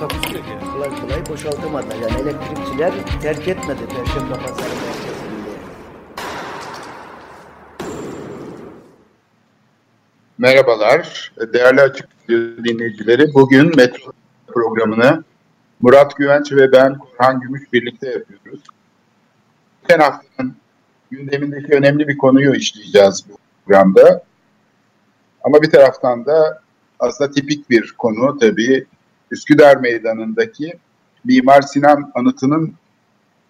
Takusuyor ki. kolay kolay boşaltamadılar. Yani elektrikçiler terk etmedi Perşembe Pazarı merkezinde. Merhabalar, değerli açık dinleyicileri. Bugün Metro programını Murat Güvenç ve ben Korhan Gümüş birlikte yapıyoruz. Geçen haftanın gündemindeki önemli bir konuyu işleyeceğiz bu programda. Ama bir taraftan da aslında tipik bir konu tabii Üsküdar Meydanı'ndaki Mimar Sinan anıtının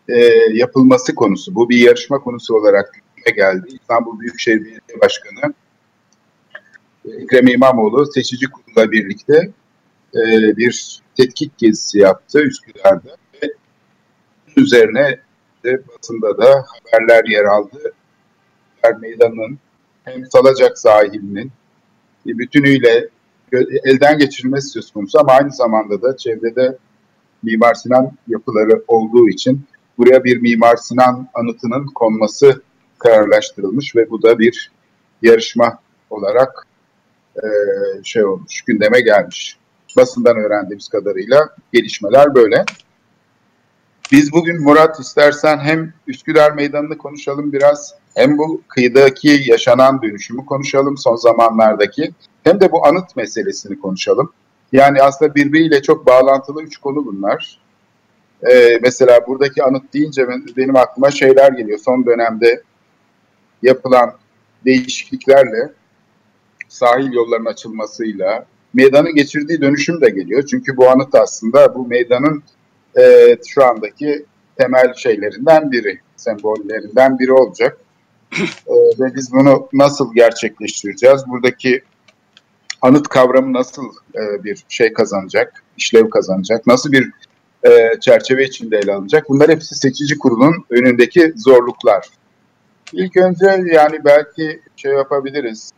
e, yapılması konusu. Bu bir yarışma konusu olarak geldi. İstanbul Büyükşehir Belediye Başkanı Ekrem İmamoğlu seçici kurula birlikte e, bir tetkik gezisi yaptı Üsküdar'da ve üzerine de basında da haberler yer aldı. Meydanı'nın hem Salacak sahilinin bir bütünüyle elden geçirilmesi söz konusu ama aynı zamanda da çevrede Mimar Sinan yapıları olduğu için buraya bir Mimar Sinan anıtının konması kararlaştırılmış ve bu da bir yarışma olarak e, şey olmuş, gündeme gelmiş. Basından öğrendiğimiz kadarıyla gelişmeler böyle. Biz bugün Murat istersen hem Üsküdar Meydanı'nı konuşalım biraz, hem bu kıyıdaki yaşanan dönüşümü konuşalım son zamanlardaki, hem de bu anıt meselesini konuşalım. Yani aslında birbiriyle çok bağlantılı üç konu bunlar. Ee, mesela buradaki anıt deyince ben- benim aklıma şeyler geliyor. Son dönemde yapılan değişikliklerle sahil yollarının açılmasıyla meydanın geçirdiği dönüşüm de geliyor. Çünkü bu anıt aslında bu meydanın e, şu andaki temel şeylerinden biri, sembollerinden biri olacak. E, ve biz bunu nasıl gerçekleştireceğiz? Buradaki anıt kavramı nasıl e, bir şey kazanacak, işlev kazanacak, nasıl bir e, çerçeve içinde ele alınacak? Bunlar hepsi seçici kurulun önündeki zorluklar. İlk önce yani belki şey yapabiliriz.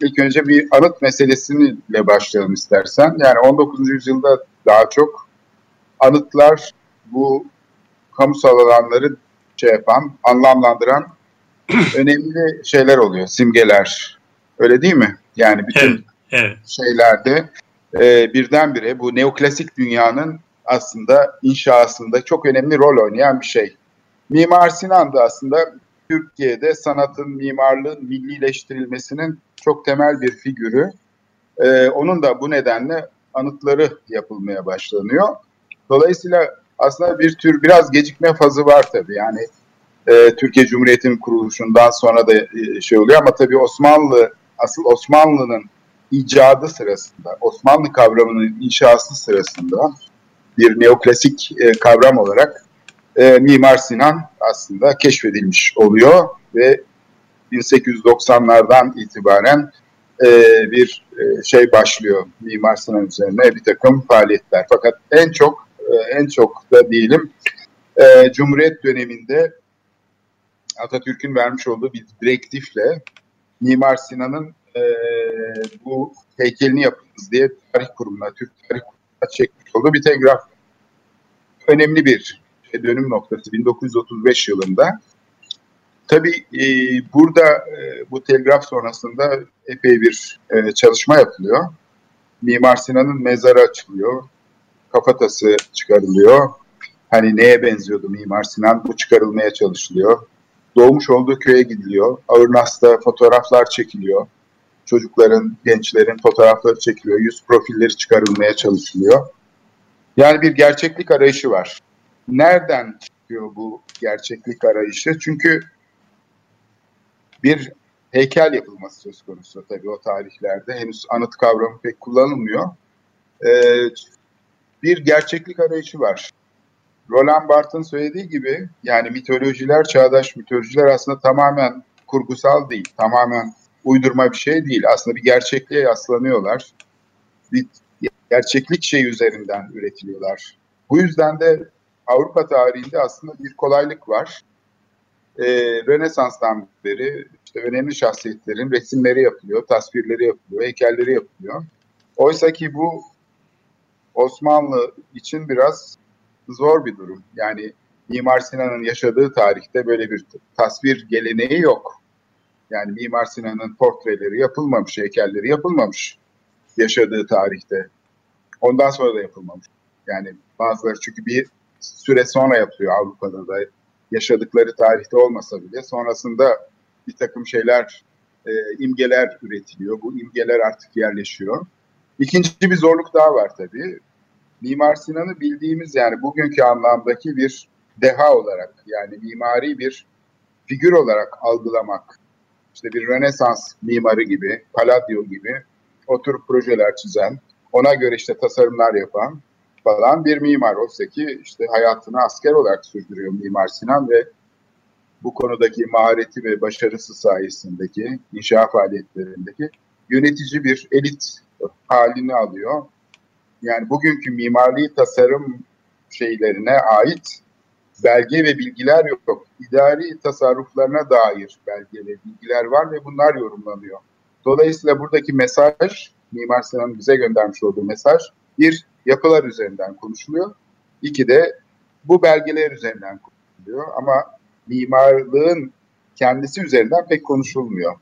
İlk önce bir anıt meselesiyle başlayalım istersen. Yani 19. yüzyılda daha çok anıtlar bu kamusal alanları şey yapan, anlamlandıran önemli şeyler oluyor, simgeler. Öyle değil mi? Yani bütün Evet, evet. şeylerde e, birdenbire bu neoklasik dünyanın aslında inşasında çok önemli rol oynayan bir şey. Mimar Sinan da aslında Türkiye'de sanatın, mimarlığın millileştirilmesinin çok temel bir figürü. E, onun da bu nedenle anıtları yapılmaya başlanıyor. Dolayısıyla aslında bir tür biraz gecikme fazı var tabii. Yani e, Türkiye Cumhuriyeti'nin kuruluşundan sonra da e, şey oluyor ama tabii Osmanlı, asıl Osmanlı'nın icadı sırasında, Osmanlı kavramının inşası sırasında bir neoklasik e, kavram olarak e, Mimar Sinan aslında keşfedilmiş oluyor ve 1890'lardan itibaren e, bir e, şey başlıyor Mimar Sinan üzerine bir takım faaliyetler. Fakat en çok e, en çok da diyelim e, Cumhuriyet döneminde Atatürk'ün vermiş olduğu bir direktifle Mimar Sinan'ın e, bu heykelini yapınız diye tarih kurumuna, Türk Tarih Kurumu'na çekmiş olduğu bir telgraf. Önemli bir şey, dönüm noktası 1935 yılında. Tabii e, burada e, bu telgraf sonrasında epey bir e, çalışma yapılıyor. Mimar Sinan'ın mezarı açılıyor, kafatası çıkarılıyor. Hani neye benziyordu Mimar Sinan? Bu çıkarılmaya çalışılıyor. Doğmuş olduğu köye gidiliyor. Ağırnas'ta fotoğraflar çekiliyor. Çocukların, gençlerin fotoğrafları çekiliyor. Yüz profilleri çıkarılmaya çalışılıyor. Yani bir gerçeklik arayışı var. Nereden çıkıyor bu gerçeklik arayışı? Çünkü bir heykel yapılması söz konusu tabii o tarihlerde. Henüz anıt kavramı pek kullanılmıyor. Ee, bir gerçeklik arayışı var. Roland Barthes'ın söylediği gibi yani mitolojiler, çağdaş mitolojiler aslında tamamen kurgusal değil, tamamen uydurma bir şey değil. Aslında bir gerçekliğe yaslanıyorlar. Bir gerçeklik şey üzerinden üretiliyorlar. Bu yüzden de Avrupa tarihinde aslında bir kolaylık var. Ee, Rönesans'tan beri işte önemli şahsiyetlerin resimleri yapılıyor, tasvirleri yapılıyor, heykelleri yapılıyor. Oysa ki bu Osmanlı için biraz zor bir durum. Yani Mimar Sinan'ın yaşadığı tarihte böyle bir tasvir geleneği yok. Yani Mimar Sinan'ın portreleri yapılmamış, heykelleri yapılmamış yaşadığı tarihte. Ondan sonra da yapılmamış. Yani bazıları çünkü bir süre sonra yapıyor Avrupa'da da yaşadıkları tarihte olmasa bile sonrasında bir takım şeyler, e, imgeler üretiliyor. Bu imgeler artık yerleşiyor. İkinci bir zorluk daha var tabii. Mimar Sinan'ı bildiğimiz yani bugünkü anlamdaki bir deha olarak yani mimari bir figür olarak algılamak. İşte bir Rönesans mimarı gibi, Palladio gibi oturup projeler çizen, ona göre işte tasarımlar yapan falan bir mimar. Oysa ki işte hayatını asker olarak sürdürüyor Mimar Sinan ve bu konudaki mahareti ve başarısı sayesindeki inşa faaliyetlerindeki yönetici bir elit halini alıyor. Yani bugünkü mimari tasarım şeylerine ait belge ve bilgiler yok. İdari tasarruflarına dair belge ve bilgiler var ve bunlar yorumlanıyor. Dolayısıyla buradaki mesaj, Mimar Sinan'ın bize göndermiş olduğu mesaj, bir, yapılar üzerinden konuşuluyor. İki de bu belgeler üzerinden konuşuluyor. Ama mimarlığın kendisi üzerinden pek konuşulmuyor.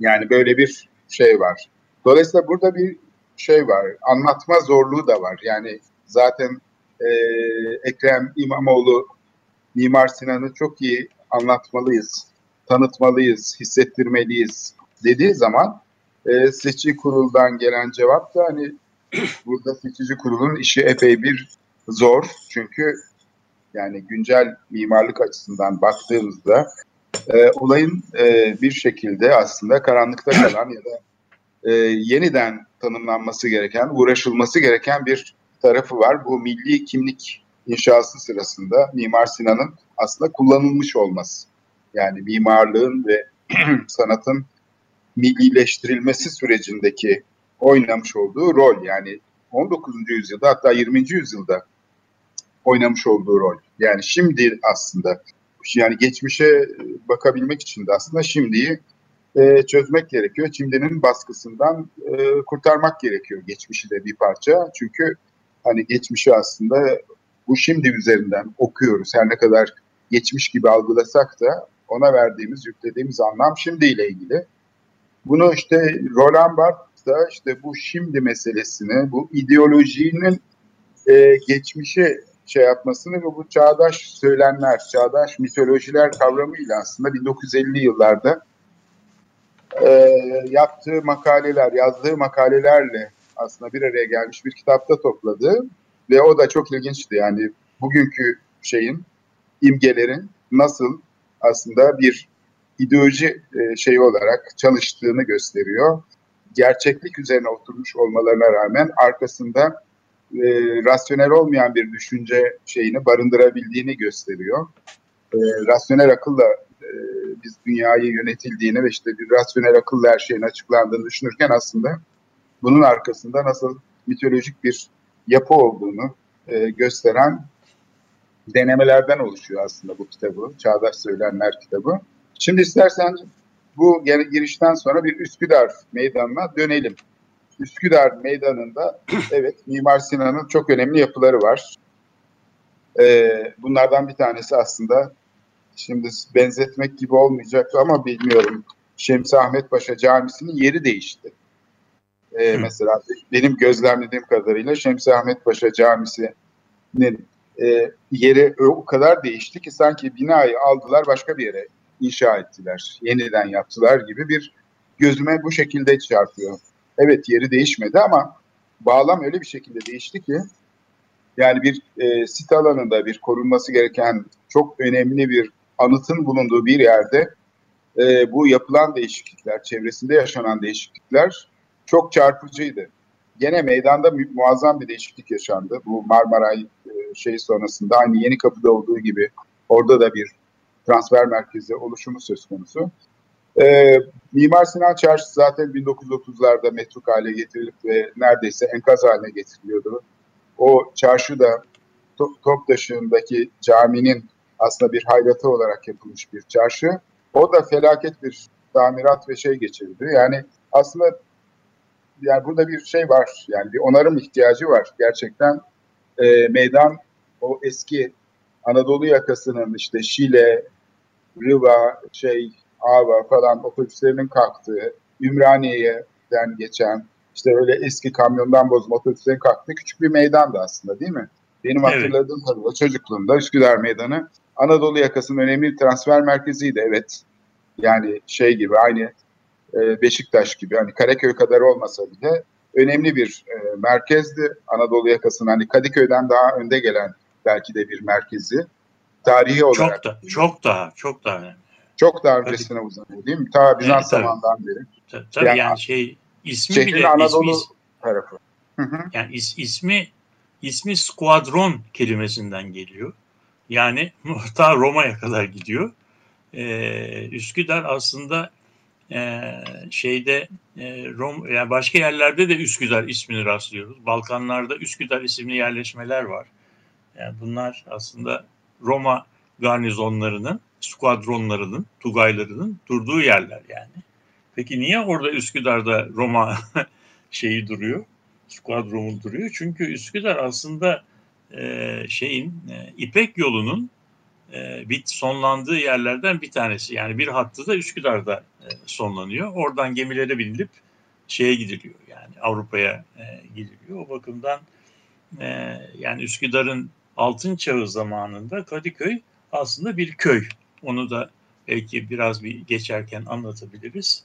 Yani böyle bir şey var. Dolayısıyla burada bir şey var, anlatma zorluğu da var. Yani zaten e, Ekrem İmamoğlu Mimar Sinan'ı çok iyi anlatmalıyız, tanıtmalıyız, hissettirmeliyiz dediği zaman e, seçici kuruldan gelen cevap da hani burada seçici kurulun işi epey bir zor. Çünkü yani güncel mimarlık açısından baktığımızda e, olayın e, bir şekilde aslında karanlıkta kalan ya da e, yeniden tanımlanması gereken, uğraşılması gereken bir tarafı var. Bu milli kimlik inşası sırasında Mimar Sinan'ın aslında kullanılmış olması. Yani mimarlığın ve sanatın millileştirilmesi sürecindeki oynamış olduğu rol. Yani 19. yüzyılda hatta 20. yüzyılda oynamış olduğu rol. Yani şimdi aslında yani geçmişe bakabilmek için de aslında şimdiyi e, çözmek gerekiyor. Şimdinin baskısından e, kurtarmak gerekiyor geçmişi de bir parça. Çünkü hani geçmişi aslında bu şimdi üzerinden okuyoruz. Her ne kadar geçmiş gibi algılasak da ona verdiğimiz, yüklediğimiz anlam şimdiyle ilgili. Bunu işte Roland Barthes da işte bu şimdi meselesini, bu ideolojinin e, geçmişe şey yapmasını ve bu çağdaş söylemler, çağdaş mitolojiler kavramıyla aslında 1950 yıllarda e, yaptığı makaleler, yazdığı makalelerle aslında bir araya gelmiş bir kitapta topladı ve o da çok ilginçti. Yani bugünkü şeyin, imgelerin nasıl aslında bir ideoloji e, şeyi olarak çalıştığını gösteriyor. Gerçeklik üzerine oturmuş olmalarına rağmen arkasında e, rasyonel olmayan bir düşünce şeyini barındırabildiğini gösteriyor. E, rasyonel akılla e, biz dünyayı yönetildiğini ve işte bir rasyonel akılla her şeyin açıklandığını düşünürken aslında bunun arkasında nasıl mitolojik bir yapı olduğunu e, gösteren denemelerden oluşuyor aslında bu kitabı. Çağdaş Söylenler kitabı. Şimdi istersen bu girişten sonra bir Üsküdar meydanına dönelim. Üsküdar meydanında evet Mimar Sinan'ın çok önemli yapıları var. Ee, bunlardan bir tanesi aslında şimdi benzetmek gibi olmayacak ama bilmiyorum. Şemsi Ahmet Paşa Camisi'nin yeri değişti. Ee, mesela benim gözlemlediğim kadarıyla Şemsi Ahmet Paşa Camisi'nin e, yeri o kadar değişti ki sanki binayı aldılar başka bir yere inşa ettiler. Yeniden yaptılar gibi bir gözüme bu şekilde çarpıyor. Evet yeri değişmedi ama bağlam öyle bir şekilde değişti ki yani bir e, sit alanında bir korunması gereken çok önemli bir anıtın bulunduğu bir yerde e, bu yapılan değişiklikler, çevresinde yaşanan değişiklikler çok çarpıcıydı. Gene meydanda mu muazzam bir değişiklik yaşandı. Bu Marmaray şey sonrasında aynı Yeni Kapı'da olduğu gibi orada da bir transfer merkezi oluşumu söz konusu. E, Mimar Sinan Çarşı zaten 1930'larda metruk hale getirilip ve neredeyse enkaz haline getiriliyordu. O çarşı da Toptaşı'ndaki caminin aslında bir hayratı olarak yapılmış bir çarşı. O da felaket bir tamirat ve şey geçirdi. Yani aslında yani burada bir şey var. Yani bir onarım ihtiyacı var. Gerçekten e, meydan o eski Anadolu yakasının işte Şile, Riva, şey Ava falan otobüslerinin kalktığı, Ümraniye'den geçen işte öyle eski kamyondan bozma otobüslerin kalktığı küçük bir meydandı aslında değil mi? Benim Evet. hatırladığım kadarıyla çocukluğumda Üsküdar Meydanı Anadolu yakasının önemli bir transfer merkeziydi evet. Yani şey gibi aynı e, Beşiktaş gibi hani Karaköy kadar olmasa bile önemli bir e, merkezdi. Anadolu yakasının hani Kadıköy'den daha önde gelen belki de bir merkezi. Tarihi olarak Çok da çok daha çok daha önemli. çok daha öncesine uzanıyor değil mi? Ta Bizans Evet, tabii. zamanından beri Ta- Tabii Yani- yani, şey ismi bile Anadolu ismi, tarafı. Hı hı. yani is- ismi ismi skuadron kelimesinden geliyor. Yani ta Roma'ya kadar gidiyor. Ee, Üsküdar aslında e, şeyde e, Rom yani başka yerlerde de Üsküdar ismini rastlıyoruz. Balkanlarda Üsküdar isimli yerleşmeler var. Yani bunlar aslında Roma garnizonlarının, skuadronlarının, tugaylarının durduğu yerler yani. Peki niye orada Üsküdar'da Roma şeyi duruyor? Skuadronu duruyor. Çünkü Üsküdar aslında e, şeyin e, İpek yolunun e, bit sonlandığı yerlerden bir tanesi. Yani bir hattı da Üsküdar'da e, sonlanıyor. Oradan gemilere binilip şeye gidiliyor. Yani Avrupa'ya e, gidiliyor. O bakımdan e, yani Üsküdar'ın altın çağı zamanında Kadıköy aslında bir köy. Onu da belki biraz bir geçerken anlatabiliriz.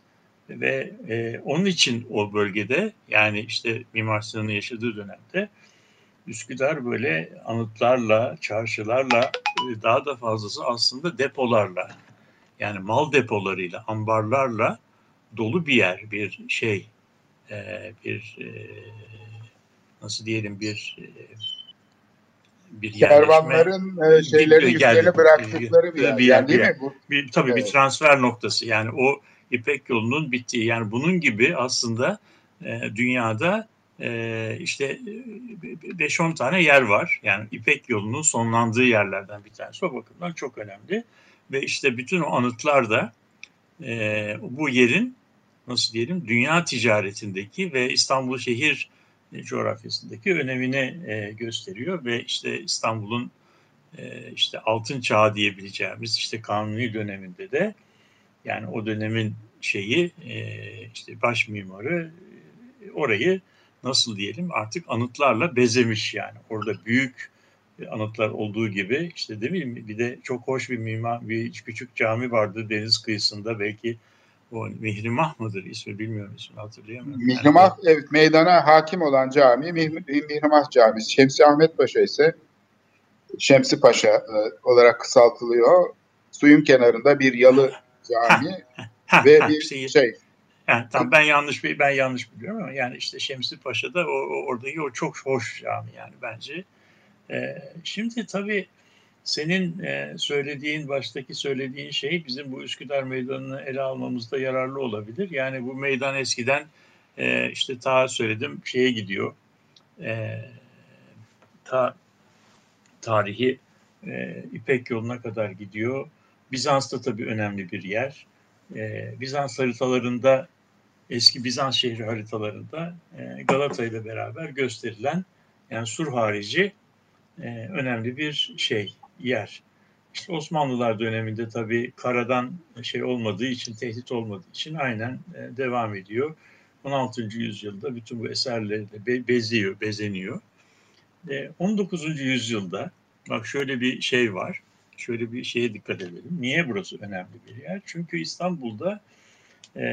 Ve e, onun için o bölgede yani işte Mimar Sinan'ın yaşadığı dönemde Üsküdar böyle anıtlarla, çarşılarla daha da fazlası aslında depolarla yani mal depolarıyla, ambarlarla dolu bir yer, bir şey, e, bir e, nasıl diyelim bir e, bir yerleşme, Kervanların e, şeyleri Bir- yüklerini bıraktıkları bir yer. Bir yer, Yani değil bir mi? Bu, bir, tabii bir Evet. transfer noktası yani o İpek yolunun bittiği yani bunun gibi aslında dünyada e, işte 5-10 tane yer var. Yani İpek yolunun sonlandığı yerlerden bir tanesi. O bakımdan çok önemli. Ve işte bütün o anıtlar da e, bu yerin nasıl diyelim dünya ticaretindeki ve İstanbul şehir coğrafyasındaki önemini e, gösteriyor ve işte İstanbul'un e, işte altın çağı diyebileceğimiz işte kanuni döneminde de yani o dönemin şeyi e, işte baş mimarı e, orayı nasıl diyelim artık anıtlarla bezemiş yani orada büyük anıtlar olduğu gibi işte değil mi bir de çok hoş bir mimar bir küçük cami vardı deniz kıyısında belki o Mihrimah mıdır ismi bilmiyorum ismini hatırlayamıyorum. Mihrimah evet meydana hakim olan cami Mih- Mihrimah Camisi. Şemsi Ahmet Paşa ise Şemsi Paşa e, olarak kısaltılıyor. Suyun kenarında bir yalı cami ve bir şey Yani tam ben yanlış ben yanlış biliyorum ama yani işte Şemsi Paşa'da o, o oradaki o çok hoş cami yani bence. Ee, şimdi tabii senin e, söylediğin baştaki söylediğin şey bizim bu Üsküdar Meydanı'nı ele almamızda yararlı olabilir. Yani bu meydan eskiden e, işte ta söyledim şeye gidiyor. E, ta tarihi e, İpek yoluna kadar gidiyor. Bizans'ta tabii önemli bir yer. E, Bizans haritalarında eski Bizans şehri haritalarında e, Galata ile beraber gösterilen yani Sur harici e, önemli bir şey yer. İşte Osmanlılar döneminde tabii karadan şey olmadığı için, tehdit olmadığı için aynen e, devam ediyor. 16. yüzyılda bütün bu eserlerle be, beziyor, bezeniyor. E, 19. yüzyılda bak şöyle bir şey var. Şöyle bir şeye dikkat edelim. Niye burası önemli bir yer? Çünkü İstanbul'da e,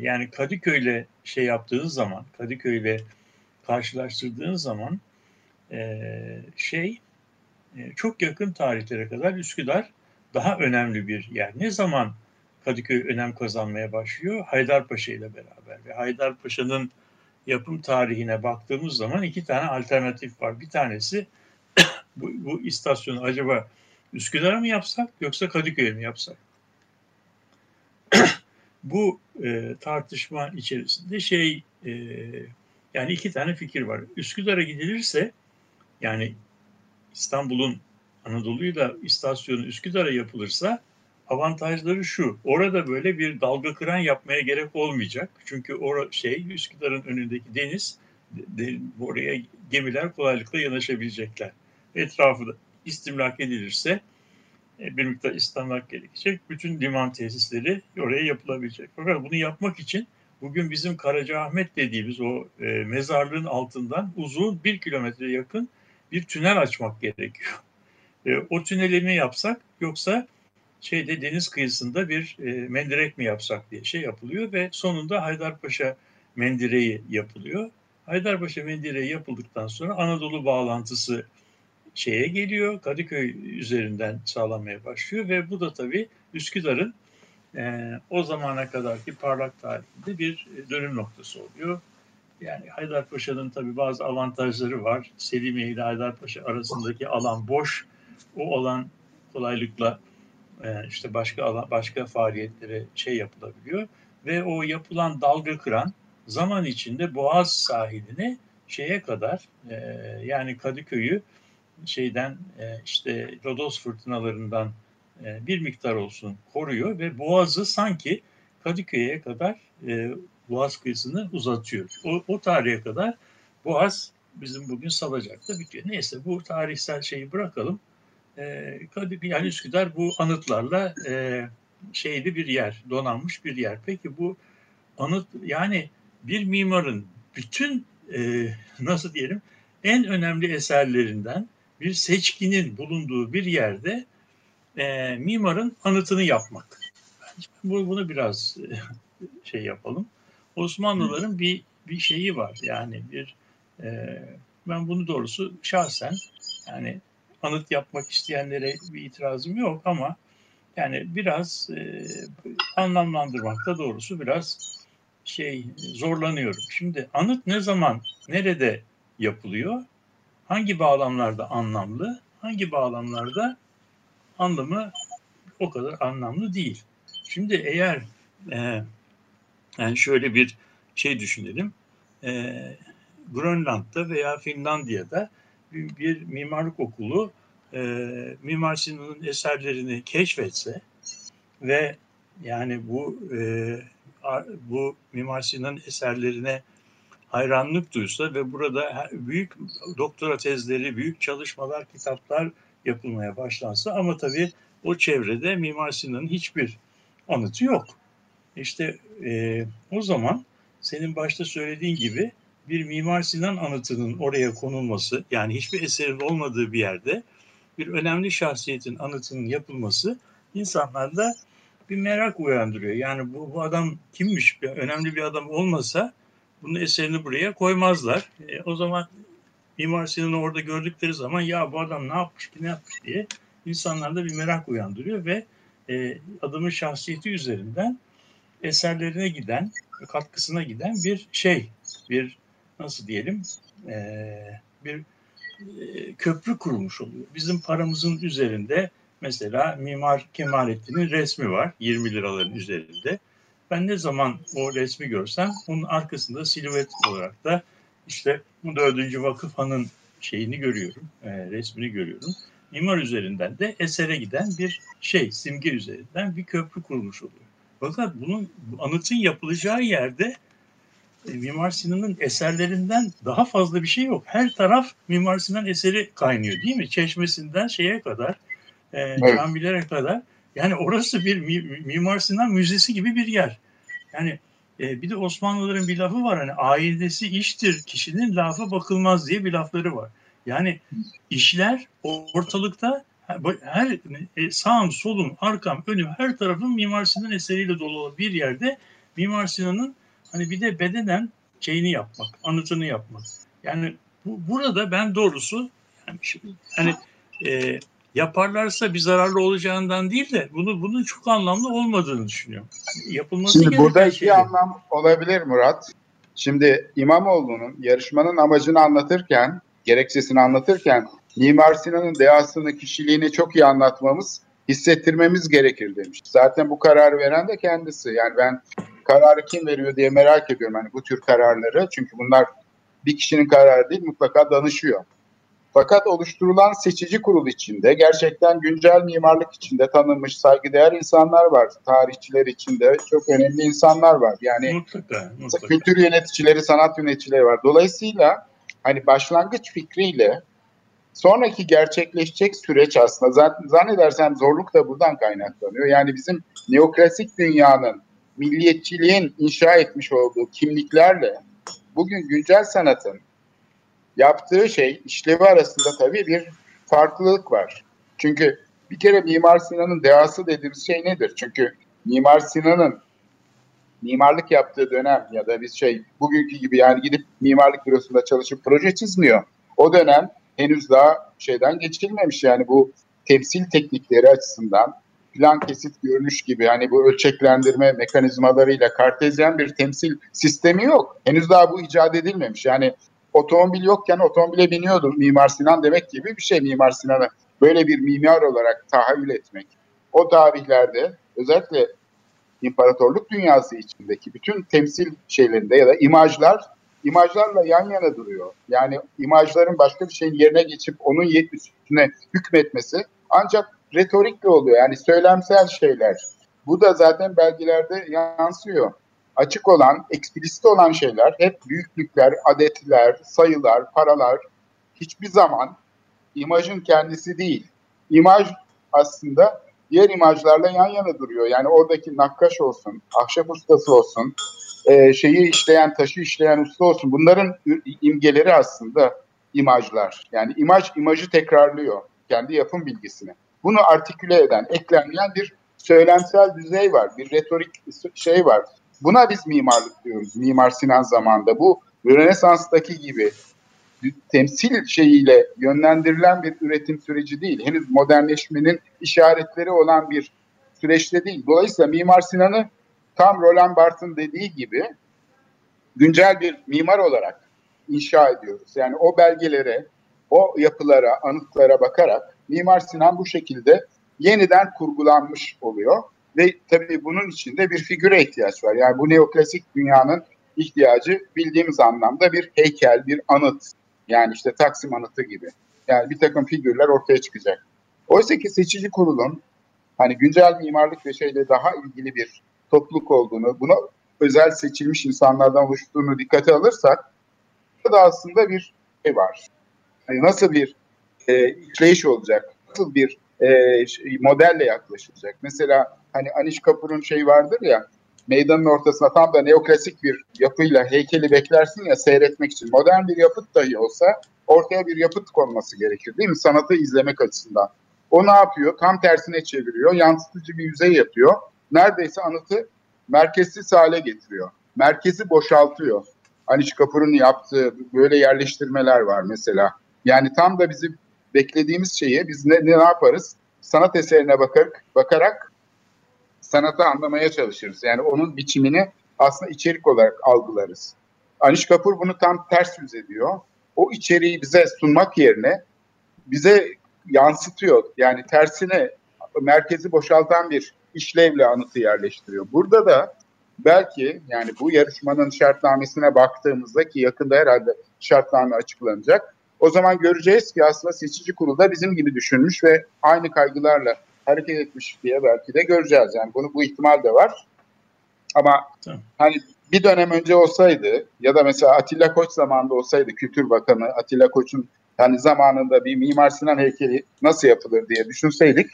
yani Kadıköy'le şey yaptığın zaman, Kadıköy'le karşılaştırdığın zaman e, şey e, çok yakın tarihlere kadar Üsküdar daha önemli bir yer. Ne zaman Kadıköy önem kazanmaya başlıyor? Haydarpaşa ile beraber ve Haydarpaşa'nın yapım tarihine baktığımız zaman iki tane alternatif var. Bir tanesi bu, bu istasyonu acaba Üsküdar'a mı yapsak yoksa Kadıköy'e mi yapsak? Bu e, tartışma içerisinde şey e, yani iki tane fikir var. Üsküdar'a gidilirse yani İstanbul'un Anadolu'yla istasyonu Üsküdar'a yapılırsa avantajları şu. Orada böyle bir dalga kıran yapmaya gerek olmayacak. Çünkü o şey Üsküdar'ın önündeki deniz de, oraya gemiler kolaylıkla yanaşabilecekler. Etrafı da istimlak edilirse bir miktar istimlak gerekecek. Bütün liman tesisleri oraya yapılabilecek. Fakat bunu yapmak için bugün bizim Karacaahmet dediğimiz o e, mezarlığın altından uzun bir kilometre yakın bir tünel açmak gerekiyor. E, o tüneli mi yapsak yoksa şeyde deniz kıyısında bir e, mendirek mi yapsak diye şey yapılıyor ve sonunda Haydarpaşa mendireği yapılıyor. Haydarpaşa mendireği yapıldıktan sonra Anadolu bağlantısı şeye geliyor. Kadıköy üzerinden sağlamaya başlıyor ve bu da tabii Üsküdar'ın e, o zamana kadarki parlak tarihinde bir dönüm noktası oluyor. Yani Haydarpaşa'nın tabii bazı avantajları var. Selimiye ile Haydarpaşa arasındaki alan boş. O alan kolaylıkla e, işte başka alan, başka faaliyetlere şey yapılabiliyor ve o yapılan dalga kıran zaman içinde Boğaz sahilini şeye kadar e, yani Kadıköy'ü şeyden e, işte Rodos fırtınalarından e, bir miktar olsun koruyor ve Boğaz'ı sanki Kadıköy'e kadar e, Boğaz kıyısını uzatıyor. O, o tarihe kadar Boğaz bizim bugün Salacak'ta bitiyor. Neyse bu tarihsel şeyi bırakalım. Kadıköy yani Üsküdar bu anıtlarla e, şeyli bir yer, donanmış bir yer. Peki bu anıt yani bir mimarın bütün e, nasıl diyelim en önemli eserlerinden bir seçkinin bulunduğu bir yerde e, mimarın anıtını yapmak. Bu, bunu biraz e, şey yapalım. Osmanlıların bir bir şeyi var yani bir e, ben bunu doğrusu şahsen yani anıt yapmak isteyenlere bir itirazım yok ama yani biraz e, anlamlandırmakta doğrusu biraz şey zorlanıyorum. Şimdi anıt ne zaman nerede yapılıyor? Hangi bağlamlarda anlamlı? Hangi bağlamlarda anlamı o kadar anlamlı değil. Şimdi eğer e, yani şöyle bir şey düşünelim. E, Grönland'da veya Finlandiya'da bir, bir mimarlık okulu e, Mimar Sinan'ın eserlerini keşfetse ve yani bu e, bu Mimar Sinan eserlerine hayranlık duysa ve burada büyük doktora tezleri, büyük çalışmalar, kitaplar yapılmaya başlansa ama tabii o çevrede Mimar Sinan'ın hiçbir anıtı yok. İşte e, o zaman senin başta söylediğin gibi bir Mimar Sinan anıtının oraya konulması yani hiçbir eserin olmadığı bir yerde bir önemli şahsiyetin anıtının yapılması insanlarda bir merak uyandırıyor. Yani bu, bu adam kimmiş? Önemli bir adam olmasa bunun eserini buraya koymazlar. E, o zaman Mimar Sinan'ı orada gördükleri zaman ya bu adam ne yapmış ki ne yapmış diye insanlarda bir merak uyandırıyor ve e, adamın şahsiyeti üzerinden eserlerine giden, katkısına giden bir şey, bir nasıl diyelim, e, bir e, köprü kurulmuş oluyor. Bizim paramızın üzerinde mesela Mimar Kemalettin'in resmi var 20 liraların üzerinde. Ben ne zaman o resmi görsem onun arkasında silüet olarak da işte bu dördüncü vakıf hanın şeyini görüyorum, e, resmini görüyorum. Mimar üzerinden de esere giden bir şey, simge üzerinden bir köprü kurulmuş oluyor. Fakat bunun anıtın yapılacağı yerde e, Mimar Sinan'ın eserlerinden daha fazla bir şey yok. Her taraf Mimar Sinan eseri kaynıyor değil mi? Çeşmesinden şeye kadar, e, evet. camilere kadar. Yani orası bir Mimar Sinan müzesi gibi bir yer. Yani e, bir de Osmanlıların bir lafı var hani ailesi iştir kişinin lafa bakılmaz diye bir lafları var. Yani işler ortalıkta her e, sağım, solum, arkam, önüm her tarafın Mimar Sinan eseriyle dolu bir yerde Mimar Sinan'ın hani bir de bedenen şeyini yapmak, anıtını yapmak. Yani bu, burada ben doğrusu yani hani e, yaparlarsa bir zararlı olacağından değil de bunu bunun çok anlamlı olmadığını düşünüyorum. Yapılması Şimdi burada iki şeyler. anlam olabilir Murat. Şimdi İmamoğlu'nun yarışmanın amacını anlatırken, gerekçesini anlatırken Mimar Sinan'ın dehasını, kişiliğini çok iyi anlatmamız, hissettirmemiz gerekir demiş. Zaten bu kararı veren de kendisi. Yani ben kararı kim veriyor diye merak ediyorum hani bu tür kararları. Çünkü bunlar bir kişinin kararı değil mutlaka danışıyor. Fakat oluşturulan seçici kurul içinde gerçekten güncel mimarlık içinde tanınmış saygıdeğer insanlar var. Tarihçiler içinde çok önemli insanlar var. Yani mutlaka, mutlaka. kültür yöneticileri, sanat yöneticileri var. Dolayısıyla hani başlangıç fikriyle sonraki gerçekleşecek süreç aslında zaten zannedersem zorluk da buradan kaynaklanıyor. Yani bizim neoklasik dünyanın milliyetçiliğin inşa etmiş olduğu kimliklerle bugün güncel sanatın yaptığı şey işlevi arasında tabii bir farklılık var. Çünkü bir kere Mimar Sinan'ın dehası dediğimiz şey nedir? Çünkü Mimar Sinan'ın mimarlık yaptığı dönem ya da biz şey bugünkü gibi yani gidip mimarlık bürosunda çalışıp proje çizmiyor. O dönem henüz daha şeyden geçilmemiş yani bu temsil teknikleri açısından plan kesit görünüş gibi hani bu ölçeklendirme mekanizmalarıyla kartezyen bir temsil sistemi yok. Henüz daha bu icat edilmemiş. Yani otomobil yokken otomobile biniyordum Mimar Sinan demek gibi bir şey Mimar Sinan'ı böyle bir mimar olarak tahayyül etmek. O tarihlerde özellikle imparatorluk dünyası içindeki bütün temsil şeylerinde ya da imajlar imajlarla yan yana duruyor. Yani imajların başka bir şeyin yerine geçip onun üstüne hükmetmesi ancak retorikle oluyor. Yani söylemsel şeyler. Bu da zaten belgelerde yansıyor. Açık olan, eksplisit olan şeyler hep büyüklükler, adetler, sayılar, paralar hiçbir zaman imajın kendisi değil. İmaj aslında diğer imajlarla yan yana duruyor. Yani oradaki nakkaş olsun, ahşap ustası olsun, e, şeyi işleyen, taşı işleyen usta olsun. Bunların imgeleri aslında imajlar. Yani imaj imajı tekrarlıyor kendi yapım bilgisini. Bunu artiküle eden, eklenmeyen bir söylemsel düzey var, bir retorik şey var. Buna biz mimarlık diyoruz. Mimar Sinan zamanında bu Rönesans'taki gibi temsil şeyiyle yönlendirilen bir üretim süreci değil. Henüz modernleşmenin işaretleri olan bir süreçte değil. Dolayısıyla Mimar Sinan'ı tam Roland Barthes'ın dediği gibi güncel bir mimar olarak inşa ediyoruz. Yani o belgelere, o yapılara, anıtlara bakarak Mimar Sinan bu şekilde yeniden kurgulanmış oluyor. Ve tabii bunun içinde bir figüre ihtiyaç var. Yani bu neoklasik dünyanın ihtiyacı bildiğimiz anlamda bir heykel, bir anıt. Yani işte Taksim anıtı gibi. Yani bir takım figürler ortaya çıkacak. Oysa ki seçici kurulun hani güncel mimarlık ve şeyle daha ilgili bir topluluk olduğunu, buna özel seçilmiş insanlardan oluştuğunu dikkate alırsak da aslında bir şey var. Yani nasıl bir e, işleyiş olacak, nasıl bir e, modelle yaklaşılacak. Mesela hani Aniş Kapur'un şey vardır ya, meydanın ortasına tam da neoklasik bir yapıyla heykeli beklersin ya seyretmek için. Modern bir yapıt dahi olsa ortaya bir yapıt konması gerekir değil mi? Sanatı izlemek açısından. O ne yapıyor? Tam tersine çeviriyor. Yansıtıcı bir yüzey yapıyor. Neredeyse anıtı merkezsiz hale getiriyor. Merkezi boşaltıyor. Aniş Kapur'un yaptığı böyle yerleştirmeler var mesela. Yani tam da bizim beklediğimiz şeyi biz ne, ne yaparız? Sanat eserine bakarak, bakarak sanatı anlamaya çalışırız. Yani onun biçimini aslında içerik olarak algılarız. Aniş Kapur bunu tam ters yüz ediyor. O içeriği bize sunmak yerine bize yansıtıyor. Yani tersine merkezi boşaltan bir işlevle anıtı yerleştiriyor. Burada da belki yani bu yarışmanın şartnamesine baktığımızda ki yakında herhalde şartname açıklanacak. O zaman göreceğiz ki aslında seçici kurul da bizim gibi düşünmüş ve aynı kaygılarla hareket etmiş diye belki de göreceğiz. Yani bunu bu ihtimal de var. Ama tamam. hani bir dönem önce olsaydı ya da mesela Atilla Koç zamanında olsaydı Kültür Bakanı Atilla Koç'un yani zamanında bir Mimar Sinan heykeli nasıl yapılır diye düşünseydik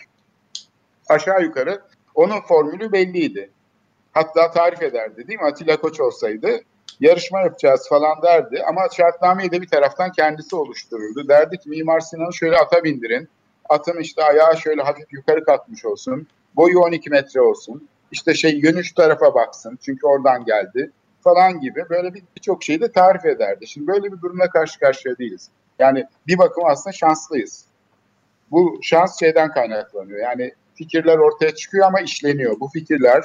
aşağı yukarı onun formülü belliydi. Hatta tarif ederdi değil mi? Atilla Koç olsaydı yarışma yapacağız falan derdi ama şartnameyi de bir taraftan kendisi oluştururdu. Derdi ki Mimar Sinan'ı şöyle ata bindirin. Atın işte ayağı şöyle hafif yukarı kalkmış olsun. Boyu 12 metre olsun. İşte şey yönü şu tarafa baksın çünkü oradan geldi falan gibi böyle birçok bir şeyi de tarif ederdi. Şimdi böyle bir durumla karşı karşıya değiliz. Yani bir bakım aslında şanslıyız. Bu şans şeyden kaynaklanıyor. Yani fikirler ortaya çıkıyor ama işleniyor. Bu fikirler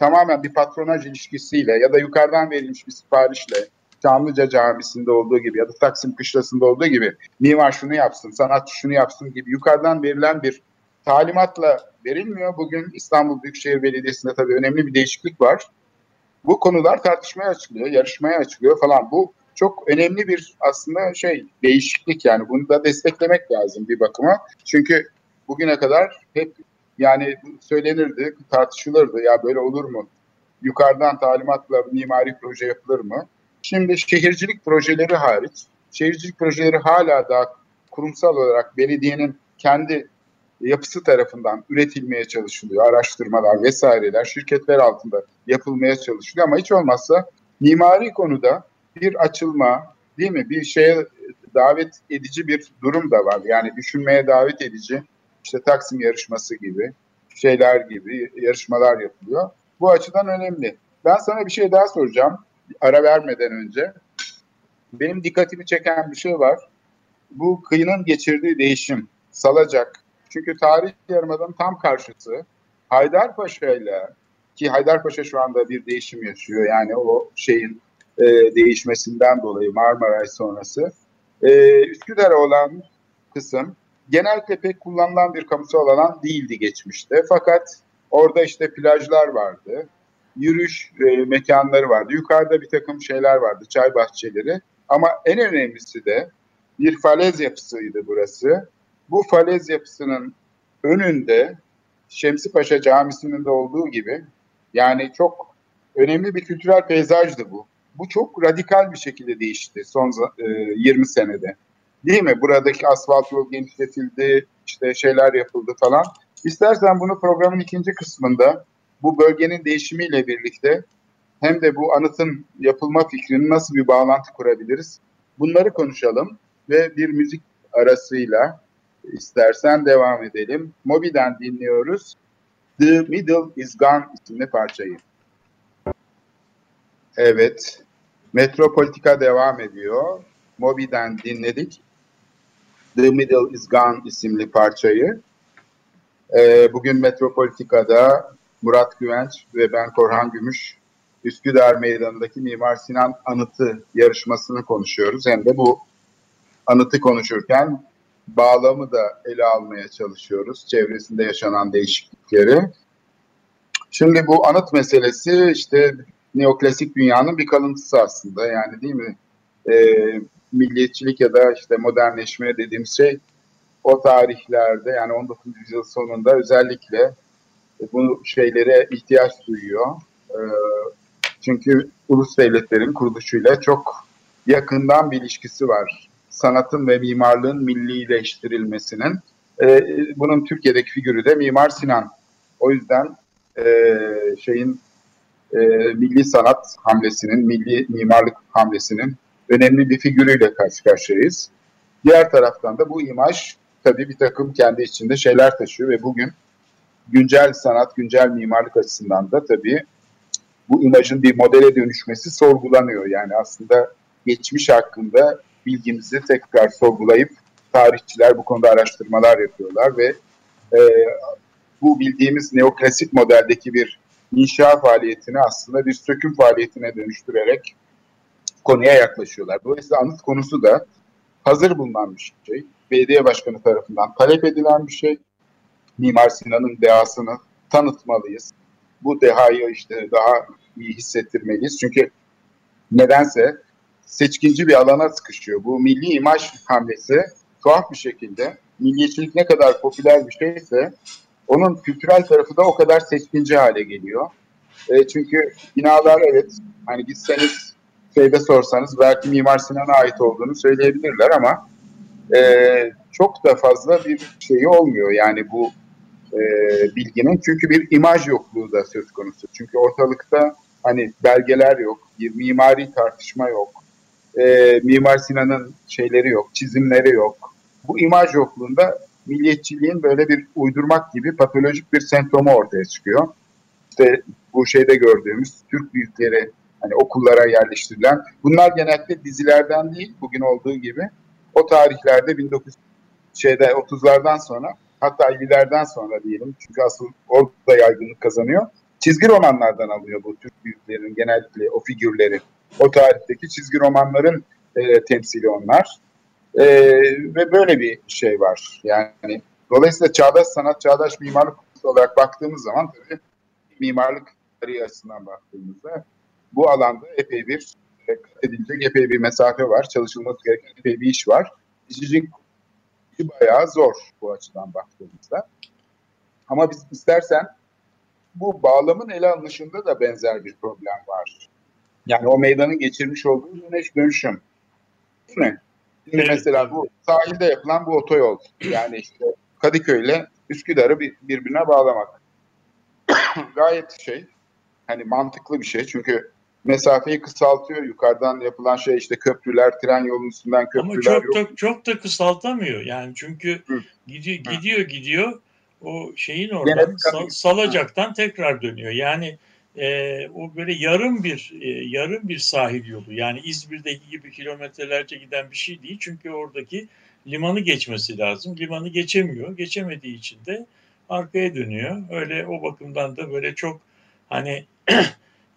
tamamen bir patronaj ilişkisiyle ya da yukarıdan verilmiş bir siparişle Çamlıca Camisi'nde olduğu gibi ya da Taksim Kışlası'nda olduğu gibi mimar şunu yapsın, sanatçı şunu yapsın gibi yukarıdan verilen bir talimatla verilmiyor. Bugün İstanbul Büyükşehir Belediyesi'nde tabii önemli bir değişiklik var. Bu konular tartışmaya açılıyor, yarışmaya açılıyor falan. Bu çok önemli bir aslında şey değişiklik yani bunu da desteklemek lazım bir bakıma. Çünkü bugüne kadar hep yani söylenirdi, tartışılırdı ya böyle olur mu? Yukarıdan talimatla mimari proje yapılır mı? Şimdi şehircilik projeleri hariç, şehircilik projeleri hala daha kurumsal olarak belediyenin kendi yapısı tarafından üretilmeye çalışılıyor. Araştırmalar vesaireler şirketler altında yapılmaya çalışılıyor ama hiç olmazsa mimari konuda bir açılma değil mi? Bir şeye davet edici bir durum da var. Yani düşünmeye davet edici işte Taksim yarışması gibi şeyler gibi yarışmalar yapılıyor. Bu açıdan önemli. Ben sana bir şey daha soracağım ara vermeden önce. Benim dikkatimi çeken bir şey var. Bu kıyının geçirdiği değişim, Salacak. Çünkü tarih yarımadanın tam karşısı Haydarpaşa ile ki Haydarpaşa şu anda bir değişim yaşıyor. Yani o şeyin e, değişmesinden dolayı Marmaray sonrası. E, Üsküdar'a olan kısım genellikle pek kullanılan bir kamusal alan değildi geçmişte. Fakat orada işte plajlar vardı, yürüyüş e, mekanları vardı, yukarıda bir takım şeyler vardı, çay bahçeleri. Ama en önemlisi de bir falez yapısıydı burası. Bu falez yapısının önünde Şemsi Camisi'nin de olduğu gibi yani çok önemli bir kültürel peyzajdı bu. Bu çok radikal bir şekilde değişti son e, 20 senede. Değil mi? Buradaki asfalt yol genişletildi, işte şeyler yapıldı falan. İstersen bunu programın ikinci kısmında bu bölgenin değişimiyle birlikte hem de bu anıtın yapılma fikrinin nasıl bir bağlantı kurabiliriz? Bunları konuşalım ve bir müzik arasıyla istersen devam edelim. Moby'den dinliyoruz. The Middle is Gone isimli parçayı. Evet. Metropolitika devam ediyor. Moby'den dinledik. The Middle is Gone isimli parçayı. Ee, bugün Metropolitika'da Murat Güvenç ve ben Korhan Gümüş Üsküdar Meydanı'ndaki Mimar Sinan Anıtı yarışmasını konuşuyoruz. Hem de bu anıtı konuşurken bağlamı da ele almaya çalışıyoruz. Çevresinde yaşanan değişiklikleri. Şimdi bu anıt meselesi işte neoklasik dünyanın bir kalıntısı aslında. Yani değil mi? E, milliyetçilik ya da işte modernleşme dediğimiz şey o tarihlerde yani 19. yüzyıl sonunda özellikle bu şeylere ihtiyaç duyuyor. E, çünkü ulus devletlerin kuruluşuyla çok yakından bir ilişkisi var. Sanatın ve mimarlığın millileştirilmesinin. E, bunun Türkiye'deki figürü de Mimar Sinan. O yüzden e, şeyin e, milli sanat hamlesinin, milli mimarlık hamlesinin önemli bir figürüyle karşı karşıyayız. Diğer taraftan da bu imaj tabii bir takım kendi içinde şeyler taşıyor ve bugün güncel sanat, güncel mimarlık açısından da tabii bu imajın bir modele dönüşmesi sorgulanıyor. Yani aslında geçmiş hakkında bilgimizi tekrar sorgulayıp tarihçiler bu konuda araştırmalar yapıyorlar ve e, bu bildiğimiz neoklasik modeldeki bir inşa faaliyetini aslında bir söküm faaliyetine dönüştürerek konuya yaklaşıyorlar. Dolayısıyla anıt konusu da hazır bulunan bir şey. Belediye başkanı tarafından talep edilen bir şey. Mimar Sinan'ın dehasını tanıtmalıyız. Bu dehayı işte daha iyi hissettirmeliyiz. Çünkü nedense seçkinci bir alana sıkışıyor. Bu milli imaj hamlesi tuhaf bir şekilde milliyetçilik ne kadar popüler bir şeyse onun kültürel tarafı da o kadar seçkinci hale geliyor. E, çünkü binalar evet hani gitseniz şeyde sorsanız belki Mimar Sinan'a ait olduğunu söyleyebilirler ama e, çok da fazla bir şeyi olmuyor yani bu e, bilginin. Çünkü bir imaj yokluğu da söz konusu. Çünkü ortalıkta hani belgeler yok, bir mimari tartışma yok, e, Mimar Sinan'ın şeyleri yok, çizimleri yok. Bu imaj yokluğunda milliyetçiliğin böyle bir uydurmak gibi patolojik bir semptomu ortaya çıkıyor. İşte bu şeyde gördüğümüz Türk büyükleri hani okullara yerleştirilen bunlar genellikle dizilerden değil bugün olduğu gibi o tarihlerde 19 şeyde 30'lardan sonra hatta 50'lerden sonra diyelim çünkü asıl orada yaygınlık kazanıyor. Çizgi romanlardan alıyor bu Türk büyüklerin genellikle o figürleri. O tarihteki çizgi romanların e, temsili onlar. E, ve böyle bir şey var. Yani dolayısıyla çağdaş sanat, çağdaş mimarlık olarak baktığımız zaman tabii mimarlık tarihi açısından baktığımızda bu alanda epey bir kat edilecek epey bir mesafe var. Çalışılması gereken epey bir iş var. İşçilik bayağı zor bu açıdan baktığımızda. Ama biz istersen bu bağlamın ele alınışında da benzer bir problem var. Yani o meydanın geçirmiş olduğu dönüş dönüşüm. Değil mi? Şimdi Evet, mesela bu sahilde yapılan bu otoyol. Yani işte Kadıköy ile Üsküdar'ı bir- birbirine bağlamak. Gayet şey hani mantıklı bir şey. Çünkü mesafeyi kısaltıyor. Yukarıdan yapılan şey işte köprüler, tren yolunun üstünden Ama köprüler çok yok. da çok da kısaltamıyor. Yani çünkü Hı. gidiyor Hı. gidiyor gidiyor o şeyin oradan sal- salacaktan tekrar dönüyor. Yani e, o böyle yarım bir e, yarım bir sahil yolu. Yani İzmir'deki gibi kilometrelerce giden bir şey değil. Çünkü oradaki limanı geçmesi lazım. Limanı geçemiyor. Geçemediği için de arkaya dönüyor. Öyle o bakımdan da böyle çok hani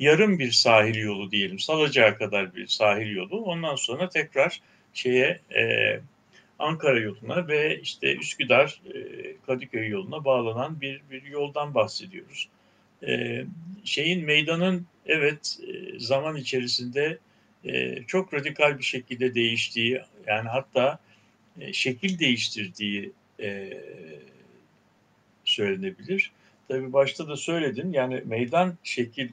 yarım bir sahil yolu diyelim. Salacağı kadar bir sahil yolu. Ondan sonra tekrar şeye e, Ankara yoluna ve işte Üsküdar e, Kadıköy yoluna bağlanan bir bir yoldan bahsediyoruz. E, şeyin meydanın evet e, zaman içerisinde e, çok radikal bir şekilde değiştiği yani hatta e, şekil değiştirdiği e, söylenebilir. Tabii başta da söyledim yani meydan şekil